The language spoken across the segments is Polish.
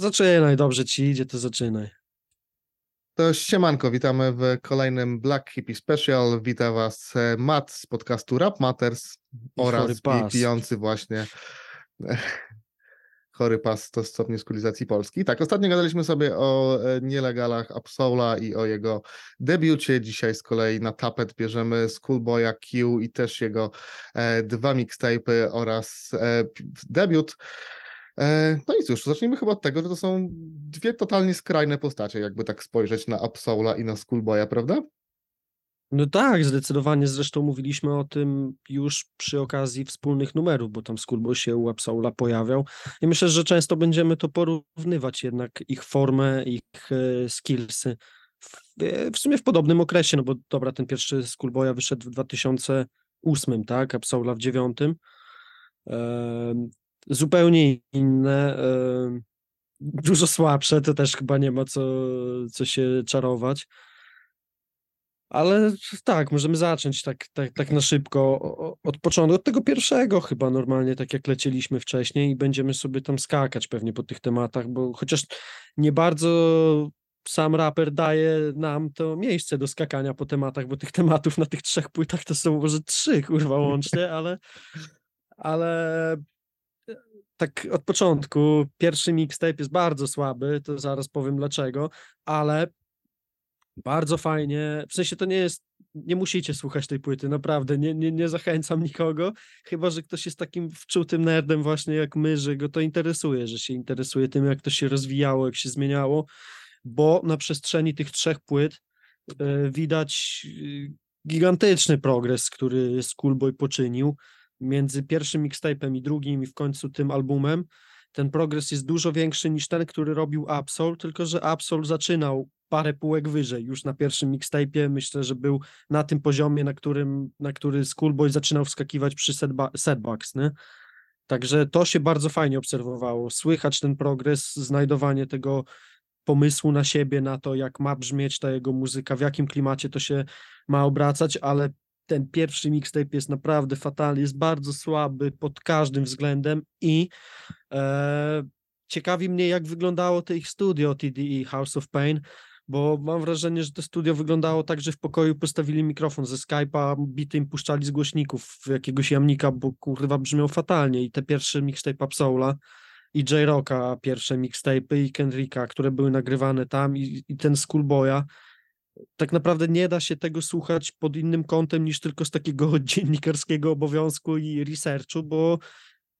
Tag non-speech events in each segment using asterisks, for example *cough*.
Zaczynaj, dobrze ci idzie, to zaczynaj. To siemanko, witamy w kolejnym Black Hippie Special. Wita was e, Matt z podcastu Rap Matters oraz pijący właśnie *laughs* Chory Pas to stopnie skulizacji Polski. Tak, ostatnio gadaliśmy sobie o e, nielegalach Absola i o jego debiucie. Dzisiaj z kolei na tapet bierzemy Schoolboya Q i też jego e, dwa mixtape'y oraz debiut. E, No i cóż, zacznijmy chyba od tego, że to są dwie totalnie skrajne postacie, jakby tak spojrzeć na Absola i na Schoolboya, prawda? No tak, zdecydowanie. Zresztą mówiliśmy o tym już przy okazji wspólnych numerów, bo tam Schoolboy się u Absola pojawiał. I myślę, że często będziemy to porównywać jednak ich formę, ich e, skillsy. W, e, w sumie w podobnym okresie, no bo dobra, ten pierwszy Schoolboya wyszedł w 2008, tak? Absola w 9. Zupełnie inne, dużo słabsze, to też chyba nie ma co, co się czarować. Ale tak, możemy zacząć tak, tak, tak na szybko od początku, od tego pierwszego chyba normalnie, tak jak lecieliśmy wcześniej i będziemy sobie tam skakać pewnie po tych tematach, bo chociaż nie bardzo sam raper daje nam to miejsce do skakania po tematach, bo tych tematów na tych trzech płytach to są może trzy kurwa łącznie, ale ale tak od początku pierwszy mixtape jest bardzo słaby, to zaraz powiem dlaczego, ale bardzo fajnie. W sensie to nie jest, nie musicie słuchać tej płyty, naprawdę, nie, nie, nie zachęcam nikogo, chyba że ktoś jest takim wczutym nerdem właśnie jak my, że go to interesuje, że się interesuje tym, jak to się rozwijało, jak się zmieniało, bo na przestrzeni tych trzech płyt e, widać y, gigantyczny progres, który Schoolboy poczynił między pierwszym mixtape'em i drugim i w końcu tym albumem. Ten progres jest dużo większy niż ten, który robił Absol, tylko że Absol zaczynał parę półek wyżej. Już na pierwszym mixtape'ie myślę, że był na tym poziomie, na którym, na który Schoolboy zaczynał wskakiwać przy setba- setbacks, nie? Także to się bardzo fajnie obserwowało. Słychać ten progres, znajdowanie tego pomysłu na siebie, na to, jak ma brzmieć ta jego muzyka, w jakim klimacie to się ma obracać, ale ten pierwszy mixtape jest naprawdę fatalny, jest bardzo słaby pod każdym względem i e, ciekawi mnie, jak wyglądało to ich studio TDE House of Pain, bo mam wrażenie, że to studio wyglądało tak, że w pokoju postawili mikrofon ze Skype'a, bity im puszczali z głośników jakiegoś jamnika, bo kurwa brzmiał fatalnie i te pierwsze mixtape Absola i J-Rocka pierwsze mixtape'y i Kendricka, które były nagrywane tam i, i ten Schoolboya, tak naprawdę nie da się tego słuchać pod innym kątem niż tylko z takiego *laughs* dziennikarskiego obowiązku i researchu, bo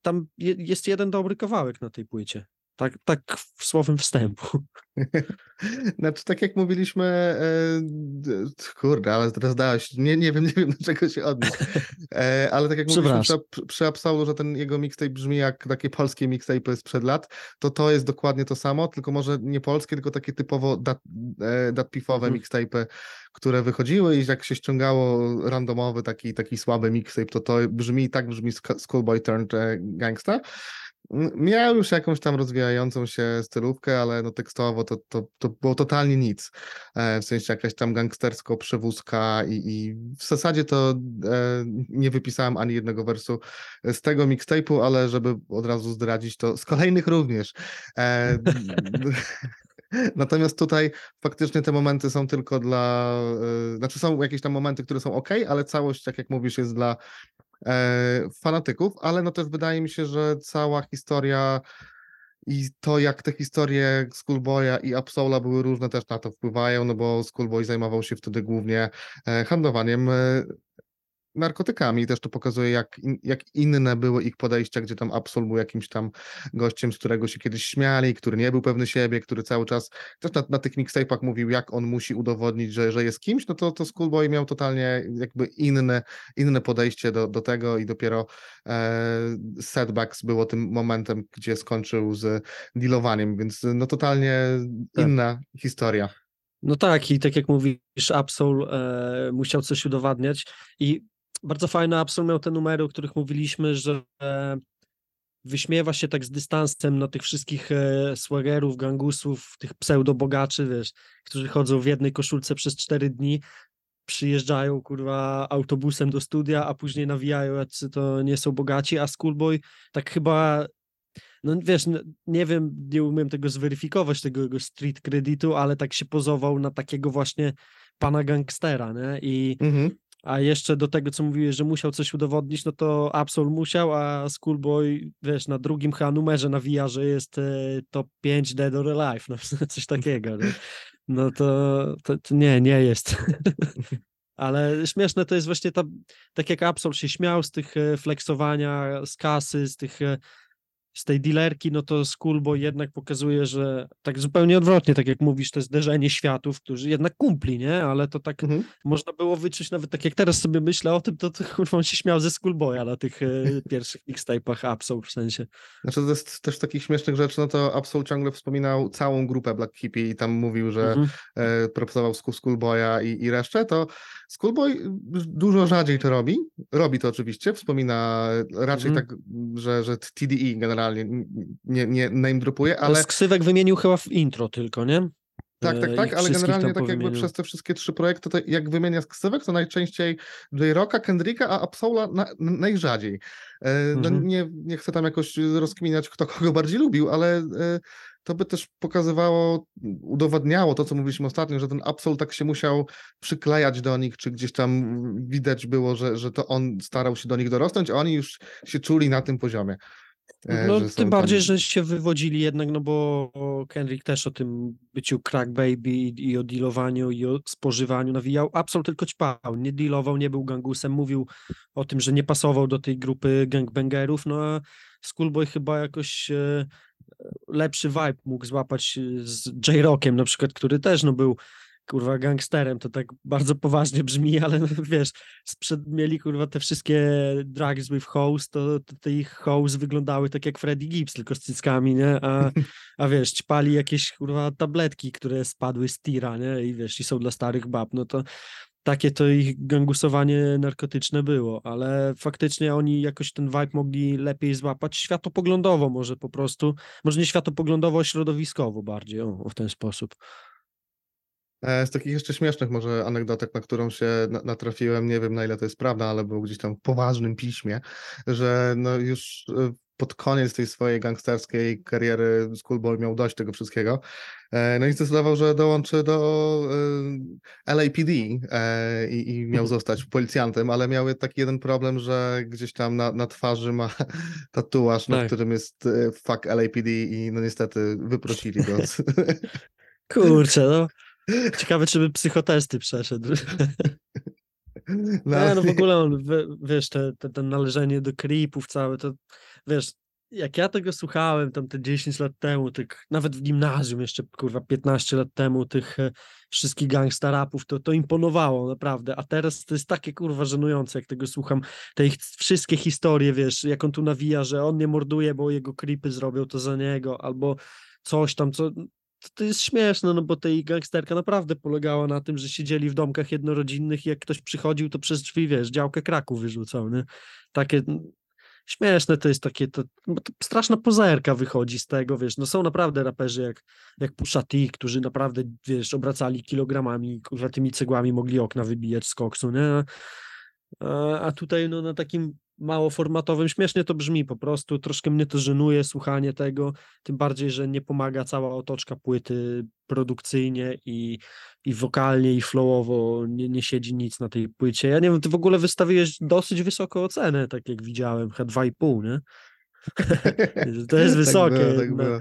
tam je, jest jeden dobry kawałek na tej płycie. Tak, tak w słowem wstępu. *laughs* Znaczy, tak jak mówiliśmy, e, kurde, ale teraz dałeś, nie, nie wiem, nie wiem do czego się odnieść, e, ale tak jak mówiliśmy przy, przy Absolu, że ten jego mixtape brzmi jak takie polskie mixtape sprzed lat, to to jest dokładnie to samo, tylko może nie polskie, tylko takie typowo dat, e, datpifowe Mhm. mixtape'y, które wychodziły i jak się ściągało randomowy taki, taki słaby mixtape, to to brzmi, tak brzmi Schoolboy Turned Gangsta. Miał już jakąś tam rozwijającą się stylówkę, ale no tekstowo to, to, to było totalnie nic. E, w sensie jakaś tam gangstersko przewózka i, i w zasadzie to e, nie wypisałem ani jednego wersu z tego mixtape'u, ale żeby od razu zdradzić to z kolejnych również. E, *laughs* Natomiast tutaj faktycznie te momenty są tylko dla, e, znaczy są jakieś tam momenty, które są ok, ale całość, tak jak mówisz, jest dla e, fanatyków, ale no też wydaje mi się, że cała historia i to, jak te historie Schoolboya i Absola były różne, też na to wpływają, no bo Schoolboy zajmował się wtedy głównie e, handlowaniem narkotykami. Też to pokazuje, jak, in, jak inne były ich podejścia, gdzie tam Absol był jakimś tam gościem, z którego się kiedyś śmiali, który nie był pewny siebie, który cały czas też na, na tych mixtape'ach mówił, jak on musi udowodnić, że, że jest kimś, no to, to Schoolboy miał totalnie jakby inne, inne podejście do, do tego i dopiero e, Setbacks było tym momentem, gdzie skończył z dealowaniem, więc no totalnie Tak. inna historia. No tak, i tak jak mówisz, Absol e, musiał coś udowadniać i bardzo fajny Absol miał te numery, o których mówiliśmy, że wyśmiewa się tak z dystansem na tych wszystkich e, swaggerów, gangusów, tych pseudobogaczy, wiesz, którzy chodzą w jednej koszulce przez cztery dni, przyjeżdżają, kurwa, autobusem do studia, a później nawijają, jacy to nie są bogaci, a Schoolboy tak chyba no wiesz, nie wiem, nie umiem tego zweryfikować, tego jego street creditu, ale tak się pozował na takiego właśnie pana gangstera, nie? I Mhm. A jeszcze do tego, co mówiłeś, że musiał coś udowodnić, no to Absol musiał, a Schoolboy, wiesz, na drugim chyba numerze nawija, że jest e, top 5 Dead or Alive, no *laughs* coś takiego, nie? No to, to, to nie, nie jest. *laughs* Ale śmieszne to jest właśnie ta, tak jak Absol się śmiał z tych e, flexowania, z kasy, z tych, e, z tej dealerki, no to Schoolboy jednak pokazuje, że tak zupełnie odwrotnie, tak jak mówisz, to jest zderzenie światów, którzy jednak kumpli, nie? Ale to tak Mhm. można było wyczuć nawet tak jak teraz sobie myślę o tym, to, to kurwa on się śmiał ze Schoolboya na tych e, *laughs* pierwszych mixtape'ach Absol w sensie. Znaczy to jest też takich śmiesznych rzeczy, no to Absol ciągle wspominał całą grupę Black Hippie i tam mówił, że Mhm. e, proponował School- Schoolboya i, i resztę, to Schoolboy dużo rzadziej to robi. Robi to oczywiście, wspomina raczej Mhm. tak, że, że TDE generalnie nie, nie name dropuje, Ale... Z ksywek wymienił chyba w intro tylko, nie? tak, tak, E, tak, ale generalnie tak jakby przez te wszystkie trzy projekty, to jak wymienia z ksywek, to najczęściej J-Rocka, Kendricka, a Absola na, najrzadziej. E, No Mhm. nie, nie chcę tam jakoś rozkminiać, kto kogo bardziej lubił, ale e, to by też pokazywało, udowadniało to, co mówiliśmy ostatnio, że ten Absol tak się musiał przyklejać do nich, czy gdzieś tam widać było, że, że to on starał się do nich dorosnąć, a oni już się czuli na tym poziomie. E, No tym bardziej, tam- że się wywodzili jednak, no bo Kendrick też o tym byciu crack baby i o dealowaniu i o spożywaniu nawijał. Absol tylko ćpał, nie dealował, nie był gangusem, mówił o tym, że nie pasował do tej grupy gangbangerów, no a Schoolboy chyba jakoś e, lepszy vibe mógł złapać e, z J-Rockiem na przykład, który też no był kurwa gangsterem, to tak bardzo poważnie brzmi, ale *laughs* wiesz, sprzed mieli kurwa te wszystkie drugs with hoes, to, to te ich hoes wyglądały tak jak Freddie Gibbs, tylko z cyckami, nie? A, a wiesz, ćpali jakieś kurwa tabletki, które spadły z tira, nie? I wiesz, i są dla starych bab, no to takie to ich gangusowanie narkotyczne było, ale faktycznie oni jakoś ten vibe mogli lepiej złapać światopoglądowo może po prostu, może nie światopoglądowo, środowiskowo bardziej, o, w ten sposób. E, Z takich jeszcze śmiesznych może anegdotek, na którą się na- natrafiłem, nie wiem na ile to jest prawda, ale było gdzieś tam w poważnym piśmie, że no już e, pod koniec tej swojej gangsterskiej kariery Schoolboy miał dość tego wszystkiego. E, No i zdecydował, że dołączy do LAPD i, i miał zostać policjantem, ale miał taki jeden problem, że gdzieś tam na, na twarzy ma *laughs* tatuaż, na Tak. którym jest fuck LAPD i no niestety wyprosili go. *laughs* Kurczę, no. Ciekawe, czy by psychotesty przeszedł. No, Nie, no w ogóle on, wie- wiesz, te, te, te należenie do creepów całe, to wiesz, jak ja tego słuchałem tam te 10 lat temu, tych, nawet w gimnazjum jeszcze, kurwa, 15 lat temu, tych e, wszystkich gangsta rapów, to, to imponowało, naprawdę, a teraz to jest takie, kurwa, żenujące, jak tego słucham, te ich wszystkie historie, wiesz, jak on tu nawija, że on nie morduje, bo jego creepy zrobią to za niego, albo coś tam, co... To, jest śmieszne, no bo tej gangsterka naprawdę polegała na tym, że siedzieli w domkach jednorodzinnych i jak ktoś przychodził, to przez drzwi, wiesz, działkę kraku wyrzucał, nie? Takie mm, śmieszne to jest takie, to, bo to straszna pozerka wychodzi z tego, wiesz, no są naprawdę raperzy jak, jak Pusha T, którzy naprawdę, wiesz, obracali kilogramami, kurwa, tymi cegłami mogli okna wybijać z koksu, nie? A, a tutaj no na takim mało formatowym, śmiesznie to brzmi po prostu, troszkę mnie to żenuje słuchanie tego, tym bardziej, że nie pomaga cała otoczka płyty produkcyjnie i, i wokalnie i flowowo nie, nie siedzi nic na tej płycie. Ja nie wiem, ty w ogóle wystawiłeś dosyć wysoką ocenę, tak jak widziałem, chyba 2,5, nie? *laughs* *laughs* To jest wysokie. Tak było, tak było.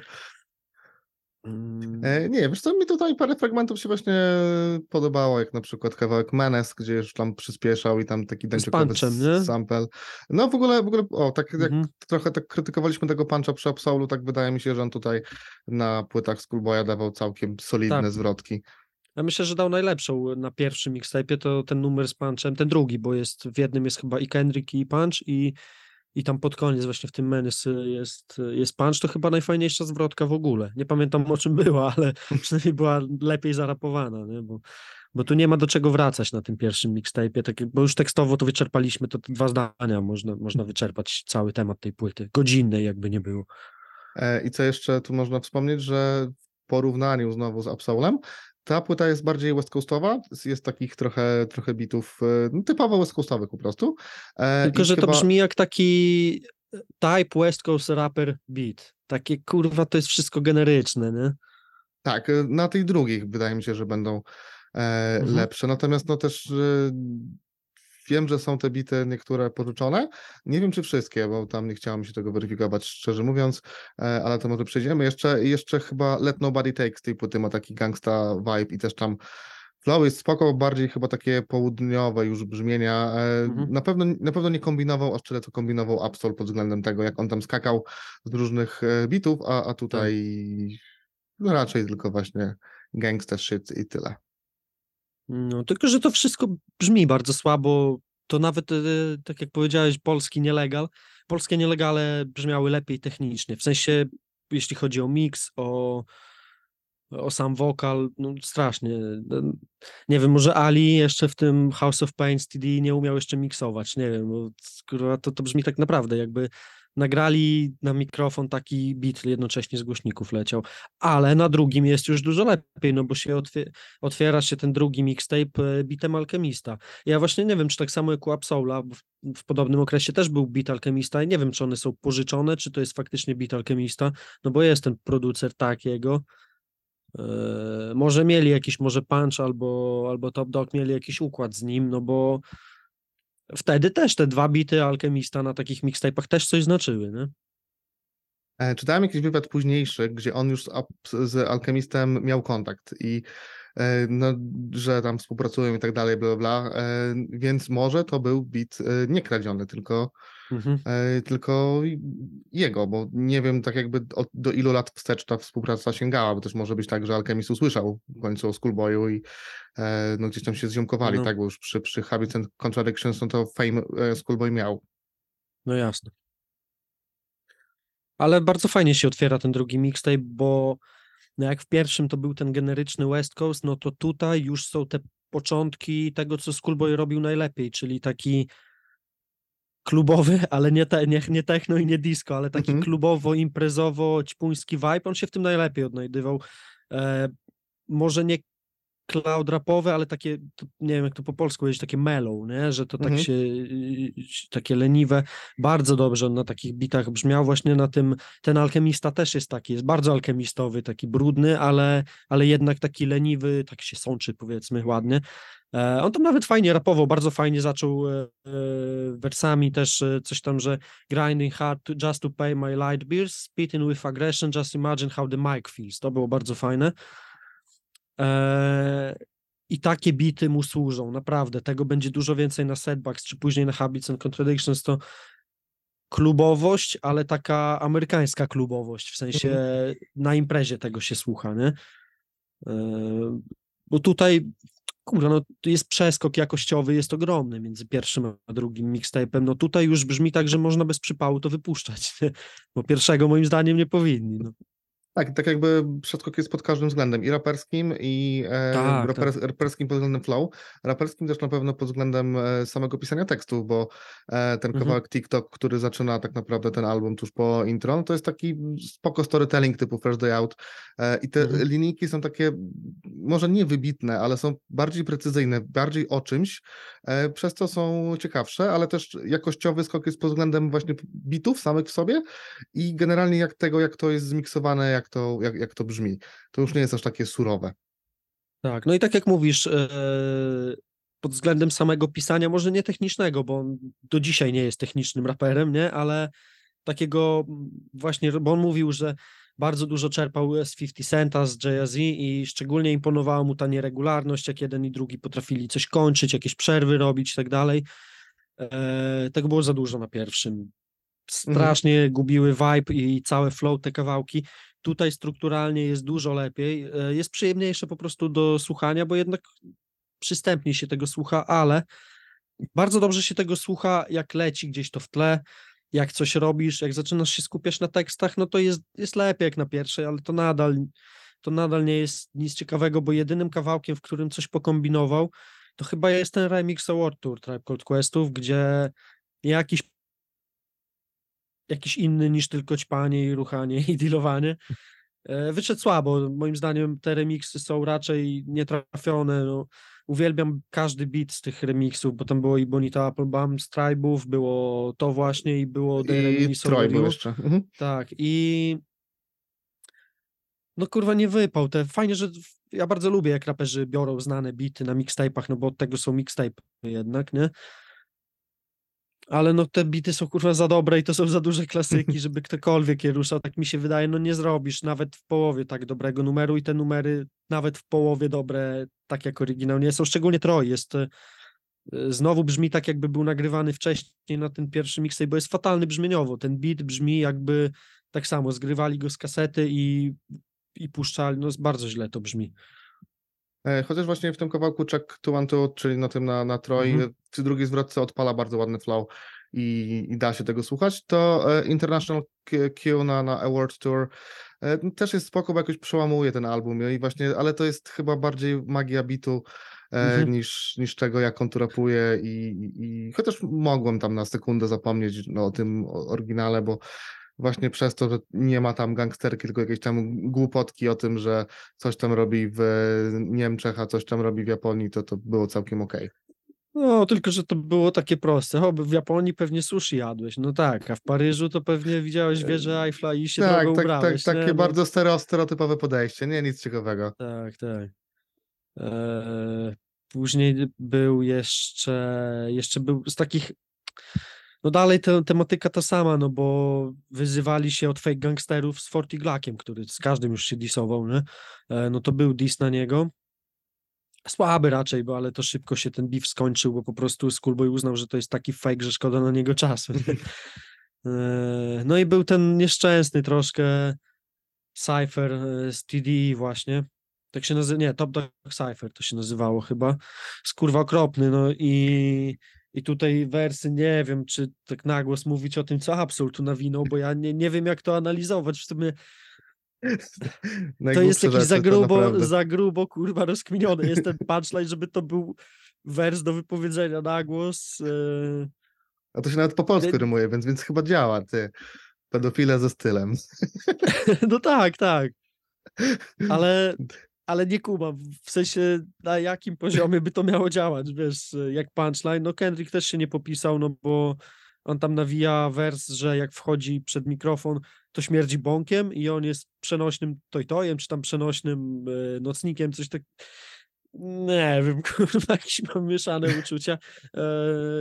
Mm, E, nie, wiesz co, mi tutaj parę fragmentów się właśnie podobało, jak na przykład kawałek Menes, gdzie już tam przyspieszał i tam taki dęciokowy sample. No w ogóle, w ogóle, o, tak jak Mhm. trochę tak krytykowaliśmy tego puncha przy Absolu, tak wydaje mi się, że on tutaj na płytach Schoolboya dawał całkiem solidne Tak. zwrotki. Ja myślę, że dał najlepszą na pierwszym mixtape'ie, to ten numer z Punchem, ten drugi, bo jest w jednym jest chyba i Kendrick i Punch i, i tam pod koniec właśnie w tym Menace jest, jest Punch, to chyba najfajniejsza zwrotka w ogóle. Nie pamiętam o czym była, ale *laughs* przynajmniej była lepiej zarapowana, nie? Bo, bo tu nie ma do czego wracać na tym pierwszym mixtape'ie, tak, bo już tekstowo to wyczerpaliśmy, to dwa zdania można, można wyczerpać cały temat tej płyty, godzinnej jakby nie było. E, I co jeszcze tu można wspomnieć, że w porównaniu znowu z Absolem, ta płyta jest bardziej west coastowa, jest- takich trochę, trochę bitów e, no, typowo west coastowych po prostu. E, Tylko, że to chyba- brzmi jak taki Type West Coast Rapper Beat. Takie kurwa, to jest wszystko generyczne, nie? Tak, y, na tych drugich wydaje mi się, że będą e, Mhm. lepsze. Natomiast no też wiem, że są te bity niektóre pożyczone. Nie wiem, czy wszystkie, bo tam nie chciałem się tego weryfikować, szczerze mówiąc, e, ale to może przejdziemy. Jeszcze, jeszcze chyba Let Nobody Takes tej płyty ma taki gangsta vibe i też tam flow jest spoko, bardziej chyba takie południowe już brzmienia. E, Mhm. Na pewno, na pewno nie kombinował, aż tyle co kombinował Absol pod względem tego, jak on tam skakał z różnych e, bitów, a, a tutaj no raczej tylko właśnie gangsta shit i tyle. No, tylko, że to wszystko brzmi bardzo słabo. To nawet, e, tak jak powiedziałeś, polski nielegal. Polskie nielegale brzmiały lepiej technicznie. W sensie, jeśli chodzi o mix, o, o sam wokal, no strasznie. No, Nie wiem, może Ali jeszcze w tym House of Pain TD nie umiał jeszcze miksować. Nie wiem, bo to, to brzmi tak naprawdę, jakby nagrali na mikrofon taki beat jednocześnie z głośników leciał. Ale na drugim jest już dużo lepiej, no bo się otwie, otwiera się ten drugi mixtape e, bitem Alchemista. Ja właśnie nie wiem, czy tak samo jak u Absola, w, w podobnym okresie też był beat Alchemista i nie wiem, czy one są pożyczone, czy to jest faktycznie beat Alchemista, no bo jest ten producer takiego. E, może mieli jakiś, może Punch albo, albo Top Dog mieli jakiś układ z nim, no bo wtedy też te dwa bity Alchemista na takich mixtape'ach też coś znaczyły, nie? E, Czytałem jakiś wywiad późniejszy, gdzie on już z, Alchemistem miał kontakt i e, no, że tam współpracują i tak dalej, bla, bla, bla. e, Więc może to był e, nie kradziony, tylko, Mhm. e, tylko jego, bo nie wiem tak jakby od, do ilu lat wstecz ta współpraca sięgała, bo też może być tak, że Alchemist usłyszał w końcu o Schoolboyu i e, no, gdzieś tam się zziomkowali, No. tak, bo już przy, przy Habits and Contradictions no to fame e, Schoolboy miał. No jasne. Ale bardzo fajnie się otwiera ten drugi mixtape, bo no jak w pierwszym to był ten generyczny West Coast, no to tutaj już są te początki tego, co Schoolboy robił najlepiej, czyli taki klubowy, ale nie, te, nie, nie techno i nie disco, ale taki Mhm. klubowo, imprezowo, ćpuński vibe, on się w tym najlepiej odnajdywał. E, może nie cloud rapowe, ale takie, nie wiem jak to po polsku powiedzieć, takie mellow, nie? że to tak Mhm. się, takie leniwe, bardzo dobrze on na takich bitach brzmiał, właśnie na tym, ten alchemista też jest taki, jest bardzo alchemistowy, taki brudny, ale, ale jednak taki leniwy, tak się sączy powiedzmy ładnie. E, on tam nawet fajnie rapował, bardzo fajnie zaczął e, e, wersami też coś tam, że grinding hard to, just to pay my light bills, spitting with aggression, just imagine how the mic feels. To było bardzo fajne. I takie bity mu służą, naprawdę. Tego będzie dużo więcej na setbacks, czy później na Habits and Contradictions. To klubowość, ale taka amerykańska klubowość, w sensie na imprezie tego się słucha, nie? Bo tutaj, kurwa, no jest przeskok jakościowy, jest ogromny między pierwszym a drugim mixtape'em. No tutaj już brzmi tak, że można bez przypału to wypuszczać, *laughs* bo pierwszego moim zdaniem nie powinni. No. Tak, tak jakby przeskok jest pod każdym względem, i raperskim, i e, Tak, rapers, raperskim pod względem flow, raperskim też na pewno pod względem e, samego pisania tekstów, bo e, ten Mhm. kawałek TikTok, który zaczyna tak naprawdę ten album tuż po intro, no to jest taki spoko storytelling typu Fresh Day Out i te Mhm. linijki są takie może nie wybitne, ale są bardziej precyzyjne, bardziej o czymś, przez co są ciekawsze, ale też jakościowy skok jest pod względem właśnie bitów samych w sobie, i generalnie jak tego, jak to jest zmiksowane, jak to, jak, jak to brzmi. To już nie jest aż takie surowe. Tak, no i tak jak mówisz, e, pod względem samego pisania, może nie technicznego, bo on do dzisiaj nie jest technicznym raperem, nie, ale takiego właśnie, bo on mówił, że bardzo dużo czerpał z 50 Centa, z Jay-Z i szczególnie imponowała mu ta nieregularność, jak jeden i drugi potrafili coś kończyć, jakieś przerwy robić i tak dalej. E, Tego było za dużo na pierwszym. Strasznie gubiły vibe i całe flow te kawałki. Tutaj strukturalnie jest dużo lepiej. e, Jest przyjemniejsze po prostu do słuchania, bo jednak przystępniej się tego słucha, ale bardzo dobrze się tego słucha, jak leci gdzieś to w tle, jak coś robisz, jak zaczynasz się skupiać na tekstach, no to jest, jest lepiej jak na pierwszej, ale to nadal, to nadal nie jest nic ciekawego, bo jedynym kawałkiem, w którym coś pokombinował, to chyba jest ten remix Award Tour Tribe Called Questów, gdzie jakiś jakiś inny niż tylko ćpanie i ruchanie i dealowanie. E, Wyszedł słabo. Moim zdaniem te remiksy są raczej nietrafione. No. Uwielbiam każdy beat z tych remiksów, bo tam było i Bonita Applebaum z Tribe'ów, było to właśnie i było The I Soul jeszcze. Mhm. Tak, i no kurwa nie wypał. Te fajnie, że ja bardzo lubię, jak raperzy biorą znane bity na mixtape'ach, no bo od tego są mixtape jednak, nie? Ale no te bity są kurwa za dobre i to są za duże klasyki, *laughs* żeby ktokolwiek je ruszał, tak mi się wydaje, no nie zrobisz nawet w połowie tak dobrego numeru i te numery nawet w połowie dobre, tak jak oryginał nie są, szczególnie Troy jest e, znowu brzmi tak jakby był nagrywany wcześniej na ten pierwszy mixtape, bo jest fatalny brzmieniowo, ten beat brzmi jakby tak samo, zgrywali go z kasety i, i puszczali, no bardzo źle to brzmi. E, Chociaż właśnie w tym kawałku Check to One Two, czyli na tym na, na Troy, Mhm. przy drugiej zwrotce odpala bardzo ładny flow i, i da się tego słuchać, to e, International Q na, na Award Tour e, no, też jest spoko, bo jakoś przełamuje ten album i właśnie, ale to jest chyba bardziej magia bitu Mhm. niż, niż tego, jak on tu rapuje i, i, chociaż mogłem tam na sekundę zapomnieć no, o tym oryginale, bo właśnie przez to, że nie ma tam gangsterki, tylko jakieś tam głupotki o tym, że coś tam robi w Niemczech, a coś tam robi w Japonii, to to było całkiem okej. No, tylko że to było takie proste. O, w Japonii pewnie sushi jadłeś. No tak, a w Paryżu to pewnie widziałeś wieżę Eiffla i się Tak, tak, tak, ubrałeś. takie nie? No, bardzo stereo, stereotypowe podejście, nie nic ciekawego. Tak, tak. Eee, później był jeszcze, jeszcze był z takich, no dalej te, tematyka ta sama, no bo wyzywali się od fake gangsterów z Forty Glackiem, który z każdym już się disował, nie? E, no to był dis na niego. Słaby raczej, bo ale to szybko się ten beef skończył, bo po prostu Schoolboy uznał, że to jest taki fake, że szkoda na niego czasu. nie? Eee, *laughs* no i był ten nieszczęsny troszkę Cypher e, z TD właśnie. Tak się nazywa, nie, Top Dog Cypher to się nazywało chyba. Skurwa okropny, no i, i tutaj wersy, nie wiem, czy tak na głos mówić o tym, co Absol tu nawinął, bo ja nie, nie wiem, jak to analizować. W sumie *laughs* to jest jakiś za grubo, za grubo, kurwa, rozkminiony jest ten punchline, żeby to był wers do wypowiedzenia na głos. e, A to się nawet po polsku Nie- rymuje, więc, więc chyba działa, ty. Pedofile ze stylem. *laughs* No tak, tak. Ale, *laughs* ale nie kumam, w sensie na jakim poziomie by to miało działać, wiesz, jak punchline. No Kendrick też się nie popisał, no bo on tam nawija wers, że jak wchodzi przed mikrofon, to śmierdzi bąkiem i on jest przenośnym tojtojem, czy tam przenośnym e, nocnikiem, coś tak. Nie wiem, *laughs* kurwa, jakieś mam mieszane uczucia. E,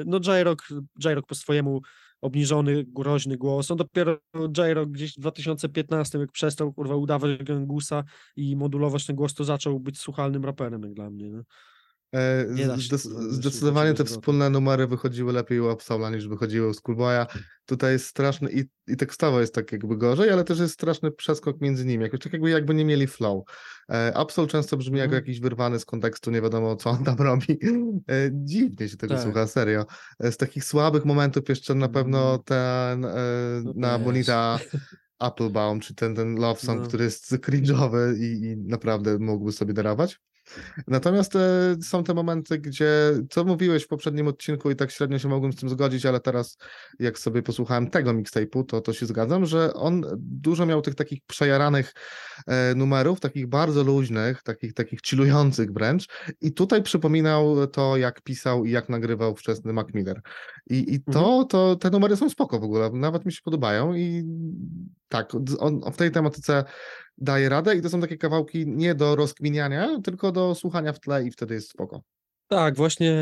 no J-Rock, J-Rock po swojemu obniżony, groźny głos. On dopiero J-Rock gdzieś w 2015, jak przestał kurwa udawać gangusa i modulować ten głos, to zaczął być słuchalnym raperem jak dla mnie. No. E, Zdecydowanie te zwrotu. wspólne numery wychodziły lepiej u Absola niż wychodziły u Schoolboya. Tutaj jest straszny i, i tekstowo jest tak jakby gorzej, ale też jest straszny przeskok między nimi, jakoś tak jakby, jakby nie mieli flow. E, Absol często brzmi jako Mhm. jakiś wyrwany z kontekstu, nie wiadomo co on tam robi. E, dziwnie się tego Tak. słucha, serio. E, z takich słabych momentów jeszcze na pewno Mm. ten e, na. Bonita *laughs* Applebaum, czy ten, ten love song, No. który jest cringe'owy i, i naprawdę mógłby sobie darować. Natomiast e, są te momenty, gdzie, co mówiłeś w poprzednim odcinku i tak średnio się mogłem z tym zgodzić, ale teraz jak sobie posłuchałem tego mixtape'u, to, to się zgadzam, że on dużo miał tych takich przejaranych e, numerów, takich bardzo luźnych, takich, takich chillujących wręcz i tutaj przypominał to, jak pisał i jak nagrywał wczesny Mac Miller. I, i to, to, te numery są spoko w ogóle, nawet mi się podobają i tak, on, w tej tematyce daje radę i to są takie kawałki nie do rozkminiania, tylko do słuchania w tle i wtedy jest spoko. Tak, właśnie,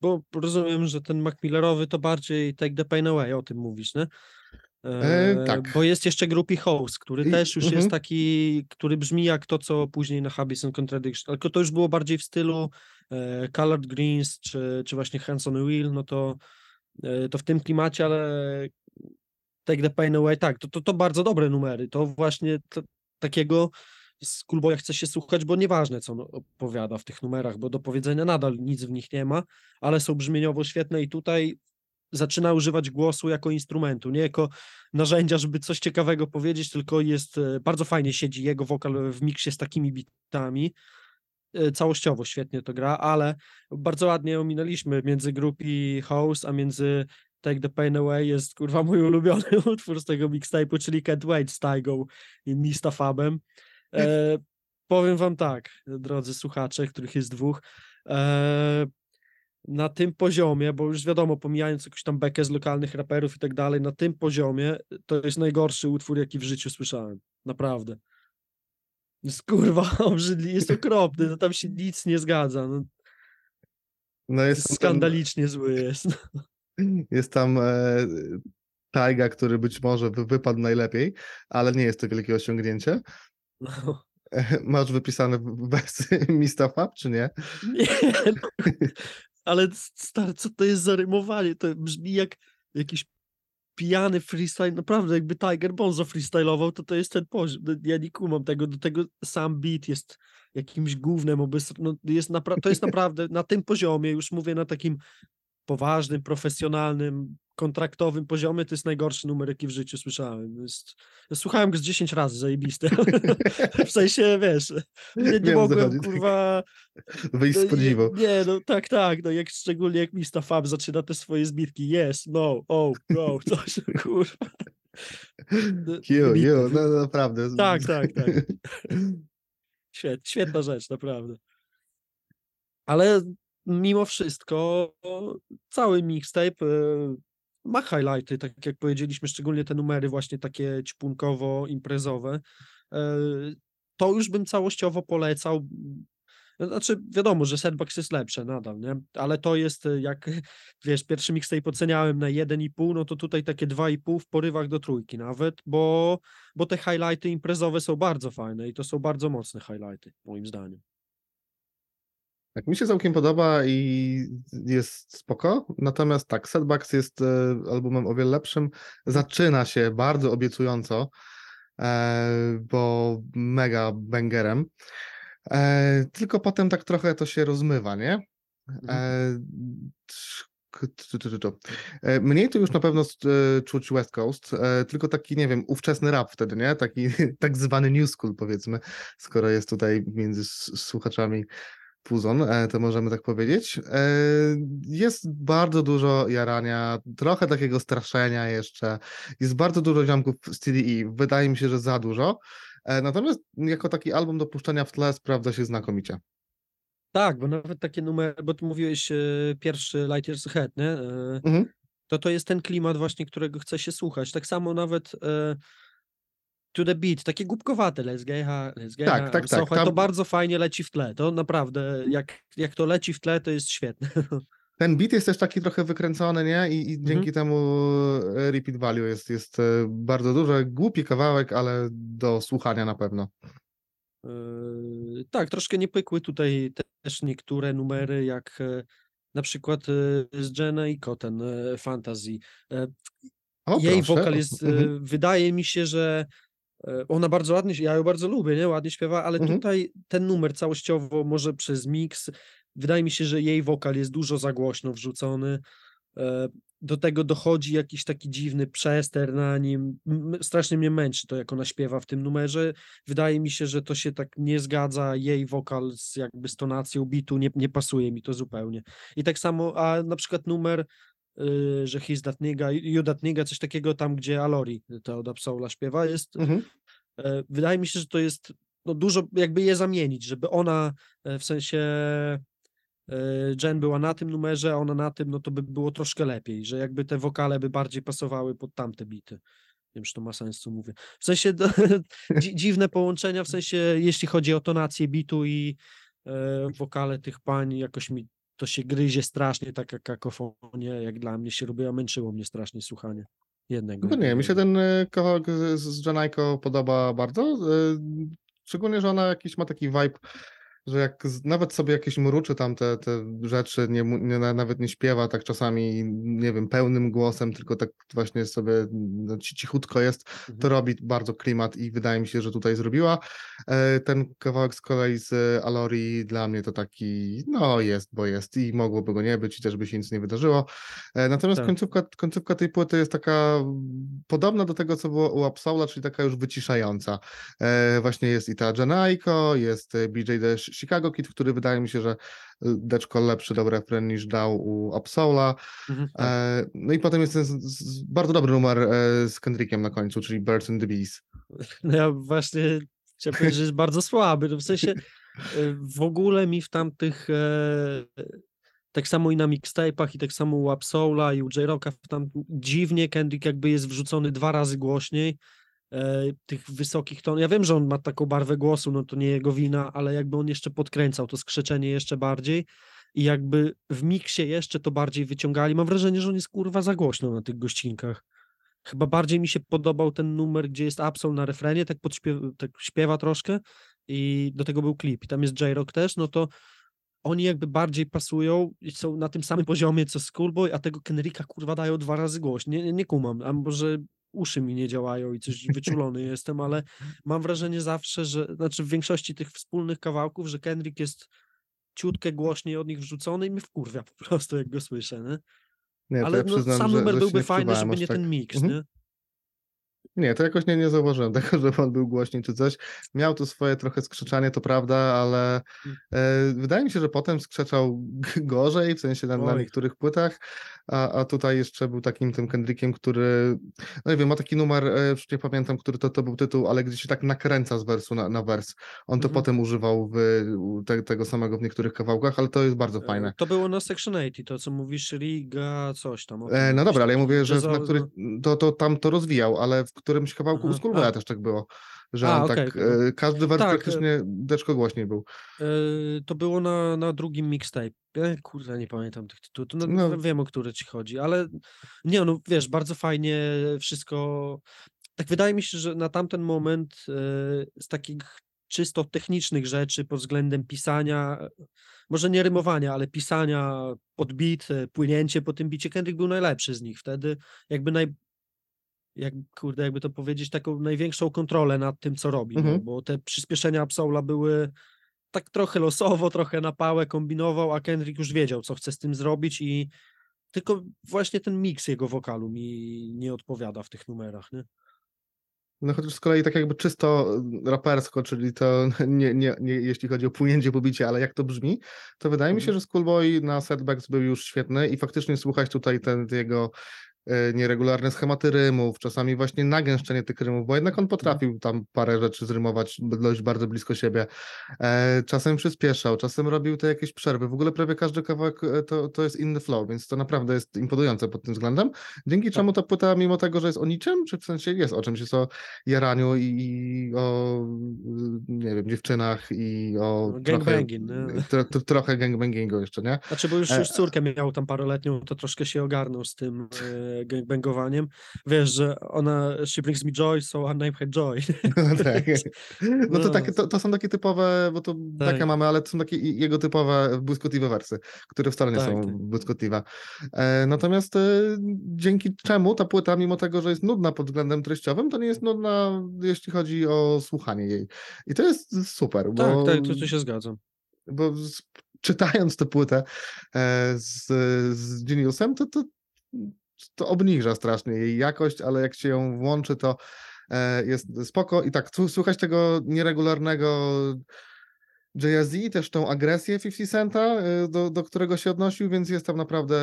bo rozumiem, że ten Macmillerowy to bardziej Take the Pain Away, o tym mówisz, nie? E, tak. Bo jest jeszcze Groupie House, który I- też już mhm. jest taki, który brzmi jak to, co później na Habits and Contradiction, tylko to już było bardziej w stylu e, Colored Greens, czy, czy właśnie Hands on Wheel, no to, e, to w tym klimacie, ale Take the Pain Away, tak, to, to, to bardzo dobre numery, to właśnie t- takiego Schoolboya chce się słuchać, bo nieważne, co on opowiada w tych numerach, bo do powiedzenia nadal nic w nich nie ma, ale są brzmieniowo świetne i tutaj zaczyna używać głosu jako instrumentu, nie jako narzędzia, żeby coś ciekawego powiedzieć, tylko jest, e, bardzo fajnie siedzi jego wokal w miksie z takimi bitami, e, całościowo świetnie to gra, ale bardzo ładnie ominęliśmy między Groupie House, a między Take the Pain Away jest kurwa mój ulubiony *laughs* utwór z tego mixtape'u, czyli Can't Wait z i Mista Fabem. E, powiem wam tak, drodzy słuchacze, których jest dwóch, e, na tym poziomie, bo już wiadomo, pomijając jakąś tam bekę z lokalnych raperów i tak dalej, na tym poziomie to jest najgorszy utwór, jaki w życiu słyszałem. Naprawdę. Jest kurwa *laughs* obrzydliwy, jest *laughs* okropny, no tam się nic nie zgadza. No, No jest, tam ten- skandalicznie zły jest. Jest tam e, Taiga, który być może wy- wypadł najlepiej, ale nie jest to wielkie osiągnięcie. No. *laughs* Masz wypisane w w wersji *laughs* Mistafa, czy nie? Nie, *laughs* no. ale stary, co to jest za rymowanie? To brzmi jak jakiś pijany freestyle. Naprawdę, jakby Tiger Bonzo freestylował, to to jest ten poziom. No, Ja nie kumam tego. Do tego sam beat jest jakimś gównem. Obys... No, jest napra- to jest naprawdę na tym poziomie, już mówię na takim poważnym, profesjonalnym, kontraktowym poziomie, to jest najgorszy numer, jaki w życiu słyszałem. Jest... Słuchałem go z 10 razy, zajebisty. *laughs* w sensie, wiesz, nie, nie Wiem, mogłem, chodzi. kurwa, Wyjść no z podziwu. Nie, nie, no tak, tak, no jak szczególnie jak Mista Fab zaczyna te swoje zbitki, yes, no, oh, no, coś, kurwa. No, You, wybitne, you, wy- no naprawdę. *laughs* Tak, tak, tak. Świet, świetna rzecz, naprawdę. Ale mimo wszystko cały mixtape e, ma highlighty, tak jak powiedzieliśmy, szczególnie te numery właśnie takie ćpunkowo-imprezowe. E, To już bym całościowo polecał. Znaczy, wiadomo, że Setbox jest lepsze nadal, nie? Ale to jest e, jak, *laughs* wiesz, pierwszy mixtape oceniałem na 1,5, no to tutaj takie 2,5 w porywach do trójki nawet, bo, bo te highlighty imprezowe są bardzo fajne i to są bardzo mocne highlighty, moim zdaniem. Tak, mi się całkiem podoba i jest spoko. Natomiast tak, Setbacks jest e, albumem o wiele lepszym. Zaczyna się bardzo obiecująco, e, bo mega bangerem. E, tylko potem tak trochę to się rozmywa, nie? Mhm. Mniej tu już na pewno czuć West Coast, tylko taki, nie wiem, ówczesny rap wtedy, nie? Taki *laughs* tak zwany new school, powiedzmy, skoro jest tutaj między słuchaczami Puzon, e, to możemy tak powiedzieć. E, Jest bardzo dużo jarania, trochę takiego straszenia jeszcze. Jest bardzo dużo ziomków z TDE. Wydaje mi się, że za dużo. E, Natomiast jako taki album do puszczenia w tle sprawdza się znakomicie. Tak, bo nawet takie numery, bo ty mówiłeś pierwszy Light Years Ahead, nie? Mhm. to to jest ten klimat właśnie, którego chce się słuchać. Tak samo nawet To the Beat, takie głupkowate, let's get high, let's get Tak, high, tak, tak, high, to tam- bardzo fajnie leci w tle, to naprawdę, jak, jak to leci w tle, to jest świetne. *laughs* Ten beat jest też taki trochę wykręcony, nie? I, i Mhm. dzięki temu e, repeat value jest, jest e, bardzo duże. Głupi kawałek, ale do słuchania na pewno. Yy, tak, troszkę niepykły tutaj te- też niektóre numery, jak na przykład z Jenna i Koten Fantasy. O, Jej proszę. wokal jest, Mhm. wydaje mi się, że ona bardzo ładnie, ja ją bardzo lubię, nie? Ładnie śpiewa, ale Mhm. tutaj ten numer całościowo, może przez miks, wydaje mi się, że jej wokal jest dużo za głośno wrzucony. E, Do tego dochodzi jakiś taki dziwny przester na nim. Strasznie mnie męczy to, jak ona śpiewa w tym numerze. Wydaje mi się, że to się tak nie zgadza. Jej wokal z jakby z tonacją bitu nie, nie pasuje mi to zupełnie. I tak samo, a na przykład numer, że Nigga, You That Nigga, coś takiego tam, gdzie Alori, to od Absola śpiewa, jest Mhm. e, wydaje mi się, że to jest no, dużo, jakby je zamienić, żeby ona e, w sensie e, Jen była na tym numerze, a ona na tym, no to by było troszkę lepiej, że jakby te wokale by bardziej pasowały pod tamte bity. Nie wiem, czy to ma sens, co mówię. W sensie do, *laughs* dzi, dziwne połączenia, w sensie jeśli chodzi o tonację bitu i e, wokale tych pań, jakoś mi to się gryzie strasznie, taka kakofonia, jak dla mnie się robiła, męczyło mnie strasznie słuchanie jednego. No nie, mi się ten e, kawałek z, z Janajko podoba bardzo. e, Szczególnie, że ona jakiś ma taki vibe, że jak nawet sobie jakieś mruczy tam te, te rzeczy, nie, nie, na- nawet nie śpiewa tak czasami, nie wiem, pełnym głosem, tylko tak właśnie sobie no, ci- cichutko jest, to Mhm. robi bardzo klimat i wydaje mi się, że tutaj zrobiła. E, Ten kawałek z kolei z Alori dla mnie to taki, no jest, bo jest i mogłoby go nie być i też by się nic nie wydarzyło. E, Natomiast Tak. końcówka, końcówka tej płyty jest taka podobna do tego, co było u Absola, czyli taka już wyciszająca. E, Właśnie jest i ta Janaiko, jest BJ The Chicago Kid, który wydaje mi się, że e, Deczko lepszy dobry refren niż dał u Absola. Mhm, tak. E, No i potem jest ten z- z- bardzo dobry numer e, z Kendrickiem na końcu, czyli Birds and the Bees. *laughs* No ja właśnie Chciałem powiedzieć, że jest bardzo słaby. No w sensie e, w ogóle mi w tamtych e, tak samo i na mixtape'ach i tak samo u Absola i u J-Rocka tam dziwnie Kendrick jakby jest wrzucony dwa razy głośniej tych wysokich ton. Ja wiem, że on ma taką barwę głosu, no to nie jego wina, ale jakby on jeszcze podkręcał to skrzeczenie jeszcze bardziej i jakby w miksie jeszcze to bardziej wyciągali. Mam wrażenie, że on jest kurwa za głośno na tych gościnkach. Chyba bardziej mi się podobał ten numer, gdzie jest Absol na refrenie, tak, podśpiew- tak śpiewa troszkę i do tego był klip i tam jest J-Rock też, no to oni jakby bardziej pasują i są na tym samym poziomie co Schoolboy, a tego Kenricka kurwa dają dwa razy głośniej. Nie, nie kumam, a może uszy mi nie działają i coś wyczulony jestem, ale *laughs* mam wrażenie zawsze, że, znaczy w większości tych wspólnych kawałków, że Kendrick jest ciutkę głośniej od nich wrzucony i mi wkurwia po prostu, jak go słyszę, nie? Nie, Ale ja no, przyznam, sam numer byłby fajny, żeby nie tak. ten mix, Mhm. nie? Nie, to jakoś nie, nie zauważyłem *laughs* tego, żeby on był głośniej czy coś. Miał tu swoje trochę skrzeczanie, to prawda, ale Mm. e, wydaje mi się, że potem skrzeczał gorzej, w sensie na, na niektórych płytach, a, a tutaj jeszcze był takim tym Kendrickiem, który, no nie wiem, ma taki numer, e, już nie pamiętam, który to, to był tytuł, ale gdzie się tak nakręca z wersu na, na wers. On to Mhm. potem używał w, te, tego samego w niektórych kawałkach, ale to jest bardzo E, fajne. To było na Section 80, to co mówisz, Riga, coś tam. E, no dobra, ale ja mówię, że na no. to, to tam to rozwijał, ale w którymś kawałku u Aha, Schoolboya a. też tak było, że A, on okej, tak, okej, no. e, każdy wers Tak, e, praktycznie deczko głośniej był. e, to było na, na drugim mixtape. E, kurde, nie pamiętam tych tytułów. No, No. Wiem, o które ci chodzi, ale nie, no wiesz, bardzo fajnie wszystko. Tak wydaje mi się, że na tamten moment e, z takich czysto technicznych rzeczy pod względem pisania, e, może nie rymowania, ale pisania pod beat, e, płynięcie po tym bicie, Kendrick był najlepszy z nich. Wtedy jakby naj, jak, kurde, jakby to powiedzieć, taką największą kontrolę nad tym, co robi, no, Mhm. bo te przyspieszenia Absola były tak trochę losowo, trochę na pałę kombinował, a Kendrick już wiedział, co chce z tym zrobić i tylko właśnie ten miks jego wokalu mi nie odpowiada w tych numerach, nie? No chociaż z kolei tak jakby czysto rapersko, czyli to *laughs* nie, nie, nie jeśli chodzi o płynięcie po bicie, ale jak to brzmi, to wydaje mi się, Mhm. że Schoolboy na setbacks był już świetny i faktycznie słuchać tutaj ten jego nieregularne schematy rymów, czasami właśnie nagęszczenie tych rymów, bo jednak on potrafił tam parę rzeczy zrymować dość bardzo blisko siebie. E, czasem przyspieszał, czasem robił te jakieś przerwy. W ogóle prawie każdy kawałek e, to, to jest inny flow, więc to naprawdę jest imponujące pod tym względem. Dzięki Tak. czemu ta płyta, mimo tego, że jest o niczym, czy w sensie jest o czymś, jest o jaraniu i, i o y, nie wiem, dziewczynach i o No, trochę, gangbanging, nie? tro, tro, trochę gangbangingu jeszcze, nie? Znaczy, bo już, E, już córkę miał tam paroletnią, to troszkę się ogarnął z tym e, gangbangowaniem. Wiesz, że ona, she brings me joy, so I name her Joy. *laughs* No tak. No to, No. takie, to, to są takie typowe, bo to takie Tak. mamy, ale to są takie jego typowe błyskotliwe wersy, które wcale nie Tak, są tak. błyskotliwe. E, natomiast e, dzięki czemu ta płyta, mimo tego, że jest nudna pod względem treściowym, to nie jest nudna, jeśli chodzi o słuchanie jej. I to jest super, bo, Tak, tak, to, to się zgadzam. bo czytając tę płytę e, z, z Geniusem, to, to, to obniża strasznie jej jakość, ale jak się ją włączy, to e, jest spoko. I tak, słuchać tego nieregularnego Jay-Z, też tą agresję 50 Centa, e, do, do którego się odnosił, więc jest tam naprawdę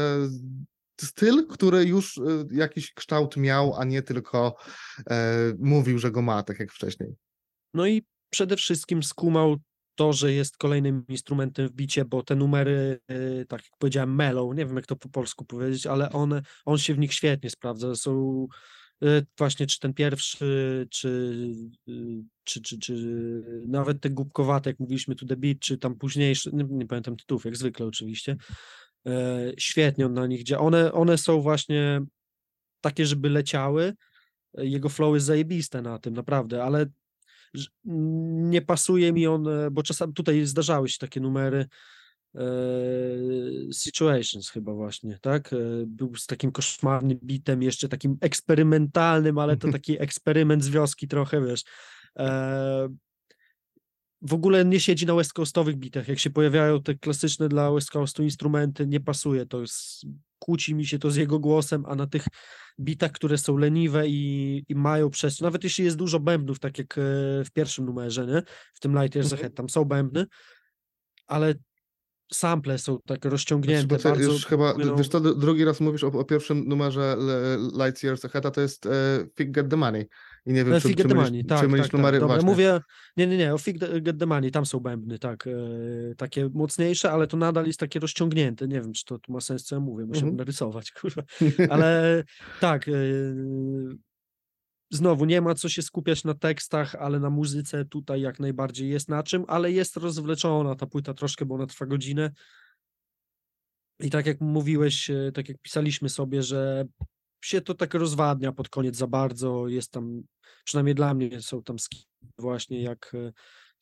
styl, który już e, jakiś kształt miał, a nie tylko mówił, że go ma, tak jak wcześniej. No i przede wszystkim skumał to, że jest kolejnym instrumentem w bicie, bo te numery, y, tak jak powiedziałem, mellow, nie wiem jak to po polsku powiedzieć, ale one, on się w nich świetnie sprawdza. Są y, właśnie czy ten pierwszy, czy, y, czy, czy, czy nawet te głupkowate, jak mówiliśmy tu The Beat, czy tam późniejsze, nie, nie pamiętam tytułów, jak zwykle oczywiście. Świetnie on na nich działa. One, one są właśnie takie, żeby leciały. Jego flow jest zajebiste na tym, naprawdę, ale nie pasuje mi on, e, bo czasami tutaj zdarzały się takie numery e, Situations chyba właśnie, tak? E, Był z takim koszmarnym bitem, jeszcze takim eksperymentalnym, ale to *laughs* taki eksperyment z wioski trochę, wiesz. W ogóle nie siedzi na West Coastowych bitach. Jak się pojawiają te klasyczne dla West Coastu instrumenty, nie pasuje to. Jest, kłóci mi się to z jego głosem, a na tych bitach, które są leniwe i, i mają przestrzeń, nawet jeśli jest dużo bębnów, tak jak e, w pierwszym numerze, nie? w tym Light Years Mhm. Ahead, tam są bębny, ale sample są tak Znaczy, rozciągnięte, bo ty bardzo już chyba, płyną- wiesz co, dru- drugi raz mówisz o, o pierwszym numerze Lights Years Ahead, a to jest e, Fig Get the Money. I nie wiem, E, czy, Fig czy mylisz, Money, czy tak, mylisz tak, tak. numery właśnie. mówię, nie, nie, nie, o Fig Get the Money, tam są bębny, tak, e, takie mocniejsze, ale to nadal jest takie rozciągnięte, nie wiem, czy to, to ma sens, co ja mówię, muszę Mhm. narysować, *laughs* kurwa, *laughs* ale tak, e, znowu nie ma co się skupiać na tekstach, ale na muzyce tutaj jak najbardziej jest na czym, ale jest rozwleczona ta płyta troszkę, bo ona trwa godzinę i tak jak mówiłeś, e, tak jak pisaliśmy sobie, że się to tak rozwadnia pod koniec za bardzo, jest tam, przynajmniej dla mnie są tam właśnie jak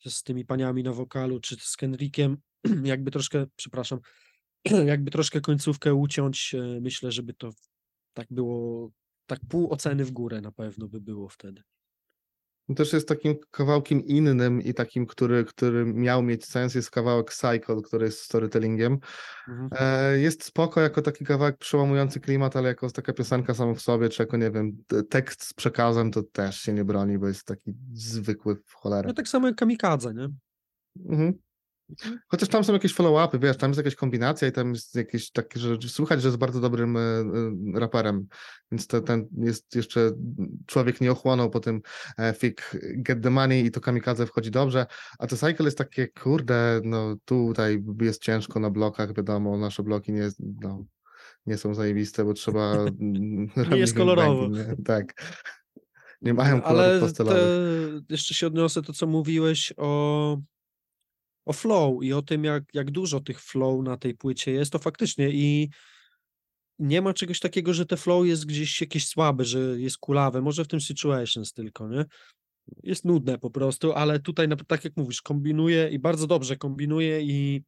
e, z tymi paniami na wokalu, czy z Kendrickiem, *clears throat* jakby troszkę, przepraszam, *clears throat* jakby troszkę końcówkę uciąć, e, myślę, żeby to tak było, tak pół oceny w górę na pewno by było wtedy. Też jest takim kawałkiem innym i takim, który, który miał mieć sens, jest kawałek Cycle, który jest storytellingiem. Mhm. E, Jest spoko jako taki kawałek przełamujący klimat, ale jako taka piosenka sama w sobie, czy jako, nie wiem, te- tekst z przekazem, to też się nie broni, bo jest taki zwykły w cholerę. No tak samo jak Kamikadze, nie? Mhm. Chociaż tam są jakieś follow-upy, wiesz, tam jest jakaś kombinacja i tam jest jakieś takie, że słychać, że jest bardzo dobrym e, e, raperem, więc to, ten jest jeszcze, człowiek nie ochłonął po tym e, Fig Get the Money i to Kamikadze wchodzi dobrze, a to Cycle jest takie, kurde, no tutaj jest ciężko na blokach, wiadomo, nasze bloki nie, no, nie są zajebiste, bo trzeba *laughs* mm, robić jest kolorowo. nie? Tak. Nie mają kolorów Ale te, jeszcze się odniosę to, co mówiłeś o, o flow i o tym, jak, jak dużo tych flow na tej płycie jest, to faktycznie i nie ma czegoś takiego, że te flow jest gdzieś jakieś słabe, że jest kulawe, może w tym Situations tylko, nie? Jest nudne po prostu, ale tutaj, tak jak mówisz, kombinuje i bardzo dobrze kombinuje i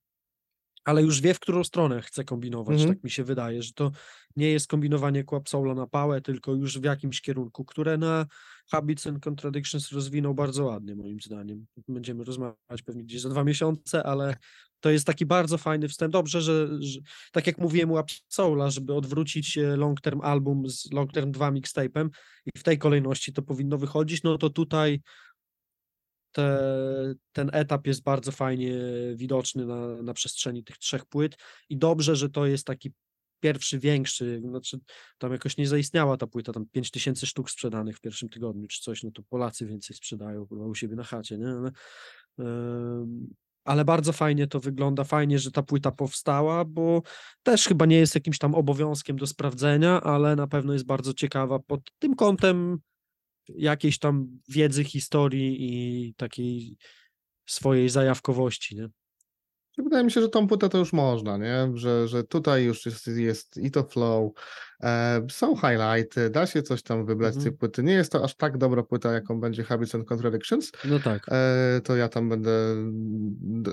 ale już wie, w którą stronę chce kombinować, Mhm. tak mi się wydaje, że to nie jest kombinowanie Kłap na pałę, tylko już w jakimś kierunku, które na Habits and Contradictions rozwinął bardzo ładnie, moim zdaniem. Będziemy rozmawiać pewnie gdzieś za dwa miesiące, ale to jest taki bardzo fajny wstęp. Dobrze, że, że tak jak mówiłem u Soula, żeby odwrócić e, long term album z long term 2 mixtape'em i w tej kolejności to powinno wychodzić, no to tutaj te, ten etap jest bardzo fajnie widoczny na, na przestrzeni tych trzech płyt i dobrze, że to jest taki pierwszy, większy, znaczy tam jakoś nie zaistniała ta płyta, tam 5000 sztuk sprzedanych w pierwszym tygodniu czy coś, no to Polacy więcej sprzedają kurwa, u siebie na chacie, nie? Ale, ale bardzo fajnie to wygląda, fajnie, że ta płyta powstała, bo też chyba nie jest jakimś tam obowiązkiem do sprawdzenia, ale na pewno jest bardzo ciekawa pod tym kątem jakiejś tam wiedzy, historii i takiej swojej zajawkowości, nie? Wydaje mi się, że tą płytę to już można, nie? Że, że tutaj już jest, jest i to flow, e, są highlighty, da się coś tam wybrać z tej Mhm. płyty. Nie jest to aż tak dobra płyta, jaką będzie Habits and Contradictions. No tak. E, to ja tam będę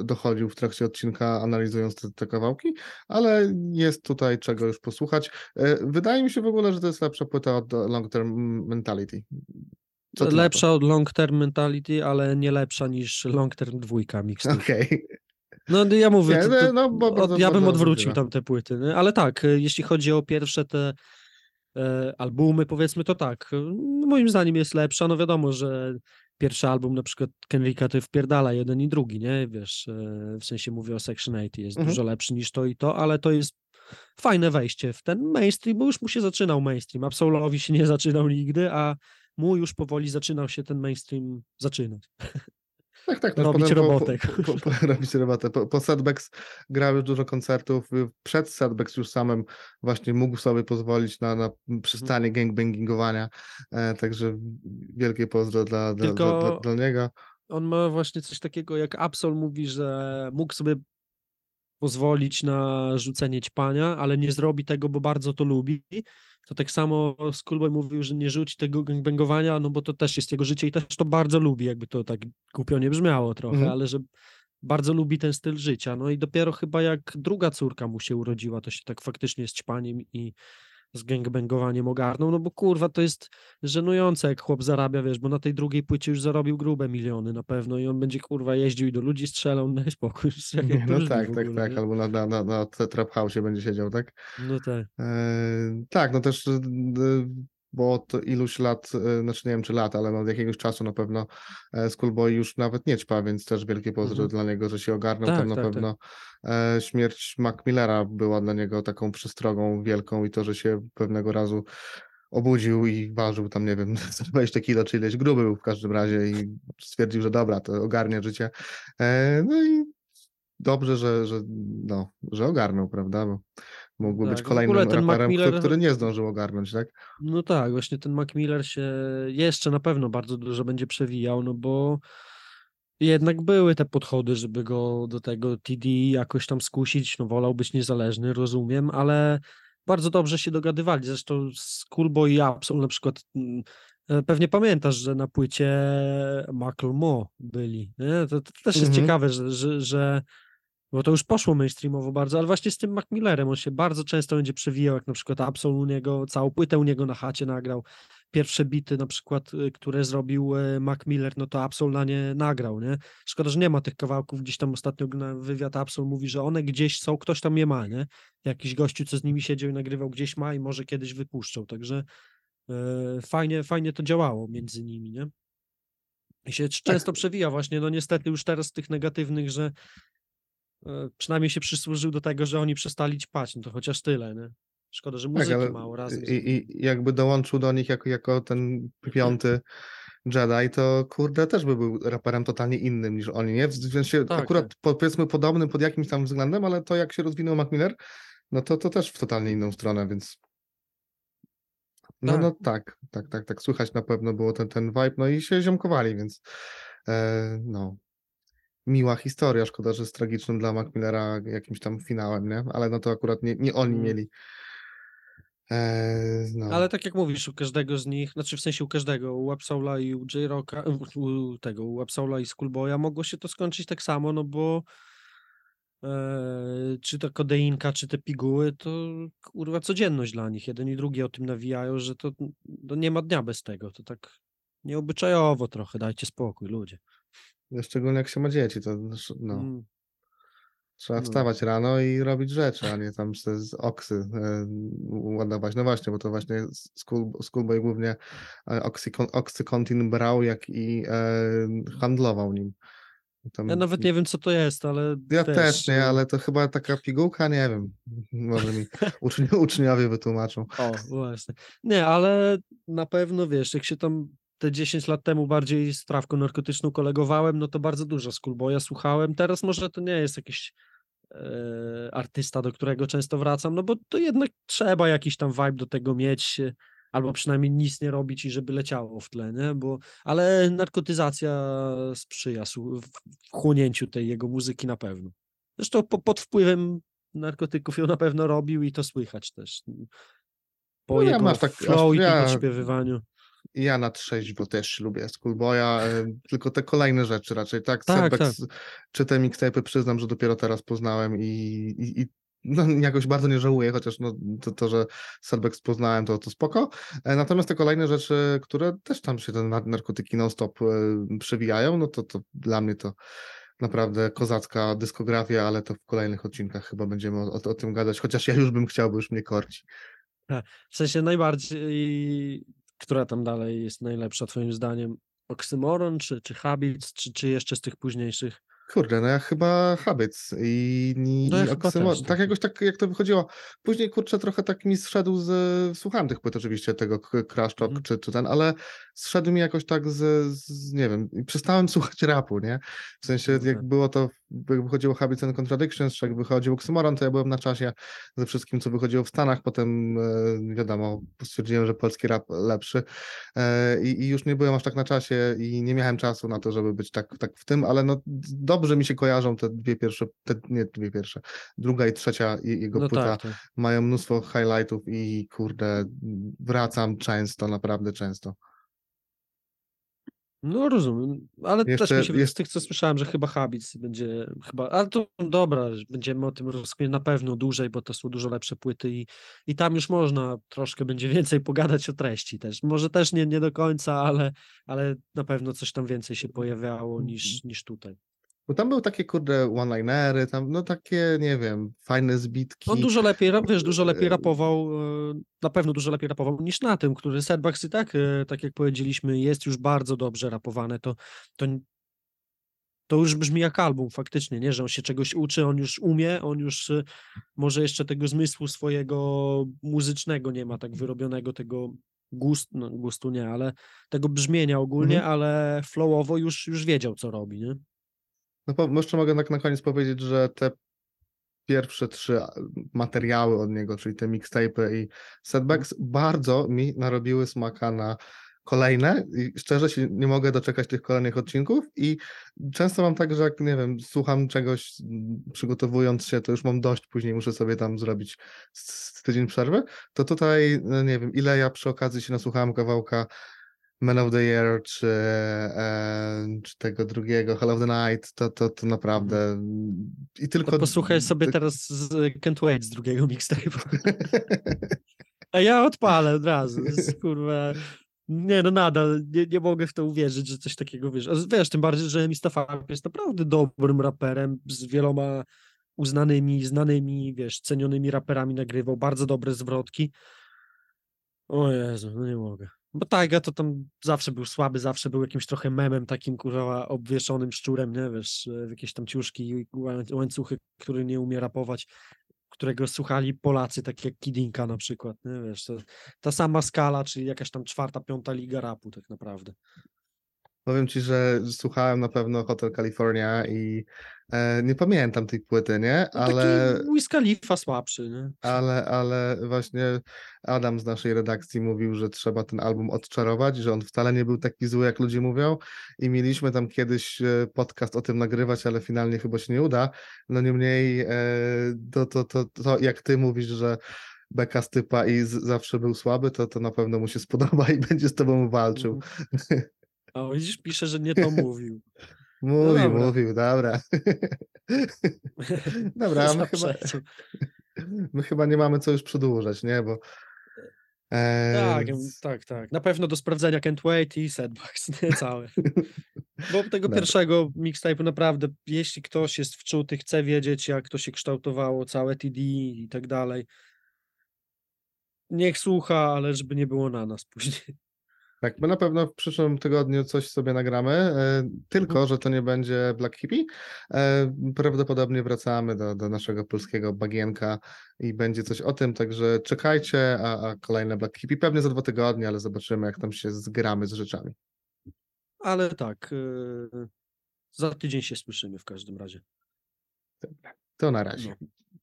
dochodził w trakcie odcinka, analizując te, te kawałki, ale jest tutaj czego już posłuchać. E, wydaje mi się w ogóle, że to jest lepsza płyta od Long Term Mentality. Lepsza od Long Term Mentality, ale nie lepsza niż Long Term dwójka mixtape. Okej. No ja mówię, to, no, to, no, bo od, ja bym odwrócił tam te płyty, nie? ale tak, y, jeśli chodzi o pierwsze te e, albumy, powiedzmy, to tak, y, moim zdaniem jest lepsza, no wiadomo, że pierwszy album na przykład Kenricka to wpierdala jeden i drugi, nie, wiesz, e, w sensie mówię o Section 8, jest Mhm. dużo lepszy niż to i to, ale to jest fajne wejście w ten mainstream, bo już mu się zaczynał mainstream, Absolowi się nie zaczynał nigdy, a mu już powoli zaczynał się ten mainstream zaczynać. *laughs* Tak, tak. no Robić potem robotę. Po, po, po, *laughs* robić robotę. Po, po setbacks grał już dużo koncertów. y, Przed setbacks już samym właśnie mógł sobie pozwolić na, na przystanie gangbangingowania. E, także wielkie pozdro dla, dla, Tylko- dla, dla, dla niego. on ma właśnie coś takiego, jak Absol mówi, że mógł sobie pozwolić na rzucenie ćpania, ale nie zrobi tego, bo bardzo to lubi. To tak samo Schoolboy mówił, że nie rzuci tego gangbangowania, no bo to też jest jego życie i też to bardzo lubi, jakby to tak głupio nie brzmiało trochę, Mhm. ale że bardzo lubi ten styl życia. No i dopiero chyba jak druga córka mu się urodziła, to się tak faktycznie z ćpaniem i z gangbangowaniem ogarnął, no bo kurwa to jest żenujące, jak chłop zarabia, wiesz, bo na tej drugiej płycie już zarobił grube miliony na pewno i on będzie kurwa jeździł i do ludzi strzelał, *laughs* daj spokój. jak Nie, no tak, tak, ogóle, tak. nie? Albo na, na, na, na trap house będzie siedział, tak? No tak. E, tak, no też, y, bo od iluś lat, y, znaczy nie wiem czy lat, ale od jakiegoś czasu na pewno e, Schoolboy już nawet nie ćpa, więc też wielkie pozdro Mhm. dla niego, że się ogarnął. Tak, Tam na tak, tak. pewno e, śmierć Mac Millera była dla niego taką przestrogą wielką i to, że się pewnego razu obudził i ważył tam, nie wiem, *laughs* 120 kilo czy ileś gruby był w każdym razie i stwierdził, że dobra, to ogarnia życie. E, no i dobrze, że, że, no, że ogarnął, prawda? Bo mógłby być Tak, ogóle kolejnym raperem, który, Miller- który nie zdążył ogarnąć, tak? No tak, właśnie ten Mac Miller się jeszcze na pewno bardzo dużo będzie przewijał, no bo jednak były te podchody, żeby go do tego TD jakoś tam skusić, no wolał być niezależny, rozumiem, ale bardzo dobrze się dogadywali. Zresztą Schoolboy i Absol na przykład, mm, e, pewnie pamiętasz, że na płycie Macklemore byli, nie? To, to też jest Mhm. ciekawe, że, że, że bo to już poszło mainstreamowo bardzo, ale właśnie z tym Mac Millerem on się bardzo często będzie przewijał, jak na przykład Absol u niego, całą płytę u niego na chacie nagrał. Pierwsze bity na przykład, y, które zrobił y, Mac Miller, no to Absol na nie nagrał, nie? Szkoda, że nie ma tych kawałków, gdzieś tam ostatnio wywiad Absol mówi, że one gdzieś są, ktoś tam je ma, nie? Jakiś gościu, co z nimi siedział i nagrywał, gdzieś ma i może kiedyś wypuszczą, także y, fajnie, fajnie to działało między nimi, nie? I się często przewija właśnie, no niestety już teraz z tych negatywnych, że przynajmniej się przysłużył do tego, że oni przestali ćpać, no to chociaż tyle, nie? Szkoda, że muzyki Tak, mało razem. i, i jakby dołączył do nich jako, jako ten piąty Jedi, to kurde też by był raperem totalnie innym niż oni, nie? W sensie Tak, akurat tak. po- powiedzmy podobnym pod jakimś tam względem, ale to jak się rozwinął Mac Miller, no to, to też w totalnie inną stronę, więc no, Tak. no tak, tak, tak, tak, słychać na pewno było ten, ten vibe, no i się ziomkowali, więc e, no miła historia, szkoda, że z tragicznym dla Mac Millera jakimś tam finałem, nie? Ale no to akurat nie, nie oni Mm. mieli. E, no. Ale tak jak mówisz, u każdego z nich, znaczy w sensie u każdego, u Absola i u J-Rocka, u- tego, u Absola i Schoolboya mogło się to skończyć tak samo, no bo e, czy ta kodeinka, czy te piguły, to kurwa codzienność dla nich. Jeden i drugi o tym nawijają, że to, to nie ma dnia bez tego. To tak nieobyczajowo trochę, dajcie spokój, ludzie. No, Szczególnie jak się ma dzieci, to no, Mm. trzeba no. wstawać rano i robić rzeczy, a nie tam se z oksy e, ładować. No właśnie, bo to właśnie school, Schoolboy głównie e, oksykon, oksykontin brał, jak i e, handlował nim. Tam, Ja nawet nie wiem, co to jest, ale ja też, też nie, y, ale to chyba taka pigułka, nie wiem. *laughs* Może mi uczni, uczniowie wytłumaczą. O, właśnie. Nie, ale na pewno wiesz, jak się tam te 10 lat temu bardziej z trawką narkotyczną kolegowałem, no to bardzo dużo Schoolboya słuchałem. Teraz może to nie jest jakiś e, artysta, do którego często wracam, no bo to jednak trzeba jakiś tam vibe do tego mieć, albo przynajmniej nic nie robić i żeby leciało w tle, nie? Bo, ale narkotyzacja sprzyja wchłonięciu tej jego muzyki na pewno. Zresztą po, pod wpływem narkotyków ją na pewno robił i to słychać też. Po No ja jego tak- aż flow i tym ja- na trzeźwo też lubię Schoolboya, tylko te kolejne rzeczy raczej, tak? Tak, Setbacks, Czy te mixtape'y przyznam, że dopiero teraz poznałem i, i, i no, jakoś bardzo nie żałuję, chociaż no, to, to że Setbacks poznałem, to, to spoko. E, Natomiast te kolejne rzeczy, które też tam się te nar- narkotyki non-stop e, przewijają, no to, to dla mnie to naprawdę kozacka dyskografia, ale to w kolejnych odcinkach chyba będziemy o, o, o tym gadać, chociaż ja już bym chciał, bo już mnie korci. W sensie najbardziej, która tam dalej jest najlepsza twoim zdaniem? Oksymoron, czy, czy Habits, czy, czy jeszcze z tych późniejszych? Kurde, no ja chyba Habits i, i, No ja i chyba Oksymor- też tak tak. jakoś tak jak to wychodziło. Później kurczę trochę tak mi zszedł z, słuchałem tych płyt oczywiście, tego Crash Talk Mhm. czy, czy ten, ale zszedł mi jakoś tak z, z nie wiem, i przestałem *laughs* słuchać rapu, nie? W sensie No jak było to, jak wychodziło Habits and Contradictions, czy jak wychodził Oxymoron, to ja byłem na czasie ze wszystkim, co wychodziło w Stanach, potem e, wiadomo, stwierdziłem, że polski rap lepszy e, i, i już nie byłem aż tak na czasie i nie miałem czasu na to, żeby być tak, tak w tym, ale no dobrze mi się kojarzą te dwie pierwsze, te, nie dwie pierwsze, druga i trzecia je- jego No płyta tak, tak. mają mnóstwo highlightów i kurde, wracam często, naprawdę często. No rozumiem, ale też Jeszcze mi się z tych, co słyszałem, że chyba Habits będzie chyba, ale to dobra, że będziemy o tym rozkminiać na pewno dłużej, bo to są dużo lepsze płyty i, i tam już można troszkę będzie więcej pogadać o treści też. Może też nie, nie do końca, ale, ale na pewno coś tam więcej się pojawiało niż, niż tutaj. Bo tam były takie kurde one-linery, tam no takie, nie wiem, fajne zbitki. On dużo lepiej, wiesz, dużo lepiej e, rapował, e, na pewno dużo lepiej rapował niż na tym, który Setbacks i tak, e, tak jak powiedzieliśmy, jest już bardzo dobrze rapowane, to, to, to już brzmi jak album faktycznie, nie, że on się czegoś uczy, on już umie, on już może jeszcze tego zmysłu swojego muzycznego nie ma tak wyrobionego, tego gust, no, gustu nie, ale tego brzmienia ogólnie, Mhm. ale flowowo już, już wiedział, co robi, nie? No jeszcze mogę tak na koniec powiedzieć, że te pierwsze trzy materiały od niego, czyli te mixtape'y i setbacks, bardzo mi narobiły smaka na kolejne i szczerze się nie mogę doczekać tych kolejnych odcinków i często mam tak, że jak, nie wiem, słucham czegoś mm, przygotowując się, to już mam dość, później muszę sobie tam zrobić tydzień przerwy, to tutaj, no nie wiem, ile ja przy okazji się nasłuchałem kawałka Man of the Year, czy, e, czy tego drugiego, Hell of the Night, to, to, to naprawdę mm, i tylko... To posłuchaj sobie teraz z Can't Wait z drugiego mixtape'u. *laughs* A ja odpalę od razu. Jest, kurwa. Nie, no nadal nie, nie mogę w to uwierzyć, że coś takiego wiesz. Wiesz, tym bardziej, że Mistafar jest naprawdę dobrym raperem z wieloma uznanymi, znanymi, wiesz, cenionymi raperami nagrywał, bardzo dobre zwrotki. O Jezu, no nie mogę. Bo Taiga to tam zawsze był słaby, zawsze był jakimś trochę memem takim kurwa obwieszonym szczurem, nie wiesz, w jakieś tam ciuszki, łań- łańcuchy, który nie umie rapować, którego słuchali Polacy, tak jak Kidinka na przykład, nie wiesz, ta sama skala, czyli jakaś tam czwarta, piąta liga rapu tak naprawdę. Powiem ci, że słuchałem na pewno Hotel California i e, nie pamiętam tej płyty, nie? No Ale, taki Wiz Khalifa słabszy, nie? ale, ale właśnie Adam z naszej redakcji mówił, że trzeba ten album odczarować, że on wcale nie był taki zły, jak ludzie mówią i mieliśmy tam kiedyś e, podcast o tym nagrywać, ale finalnie chyba się nie uda. No niemniej e, to, to, to, to jak ty mówisz, że beka z typa i z, zawsze był słaby, to, to na pewno mu się spodoba i *laughs* będzie z tobą walczył. Mhm. *laughs* A widzisz, pisze, że nie to mówił. *laughs* Mówił, dobra. mówił, dobra. *laughs* Dobra, *laughs* my chyba, my chyba nie mamy co już przedłużać, nie? Bo. E, Tak, tak, tak. Na pewno do sprawdzenia Can't Wait i Setbacks, nie całe. Bo tego Dobra. pierwszego mixtape'u naprawdę, jeśli ktoś jest wczuty, chce wiedzieć, jak to się kształtowało, całe TD i tak dalej, niech słucha, ale żeby nie było na nas później. Tak, my na pewno w przyszłym tygodniu coś sobie nagramy, e, tylko że to nie będzie Black Hippie. E, prawdopodobnie wracamy do, do naszego polskiego bagienka i będzie coś o tym, także czekajcie, a, a kolejne Black Hippie pewnie za dwa tygodnie, ale zobaczymy, jak tam się zgramy z rzeczami. Ale tak, yy, za tydzień się słyszymy w każdym razie. To na razie. No.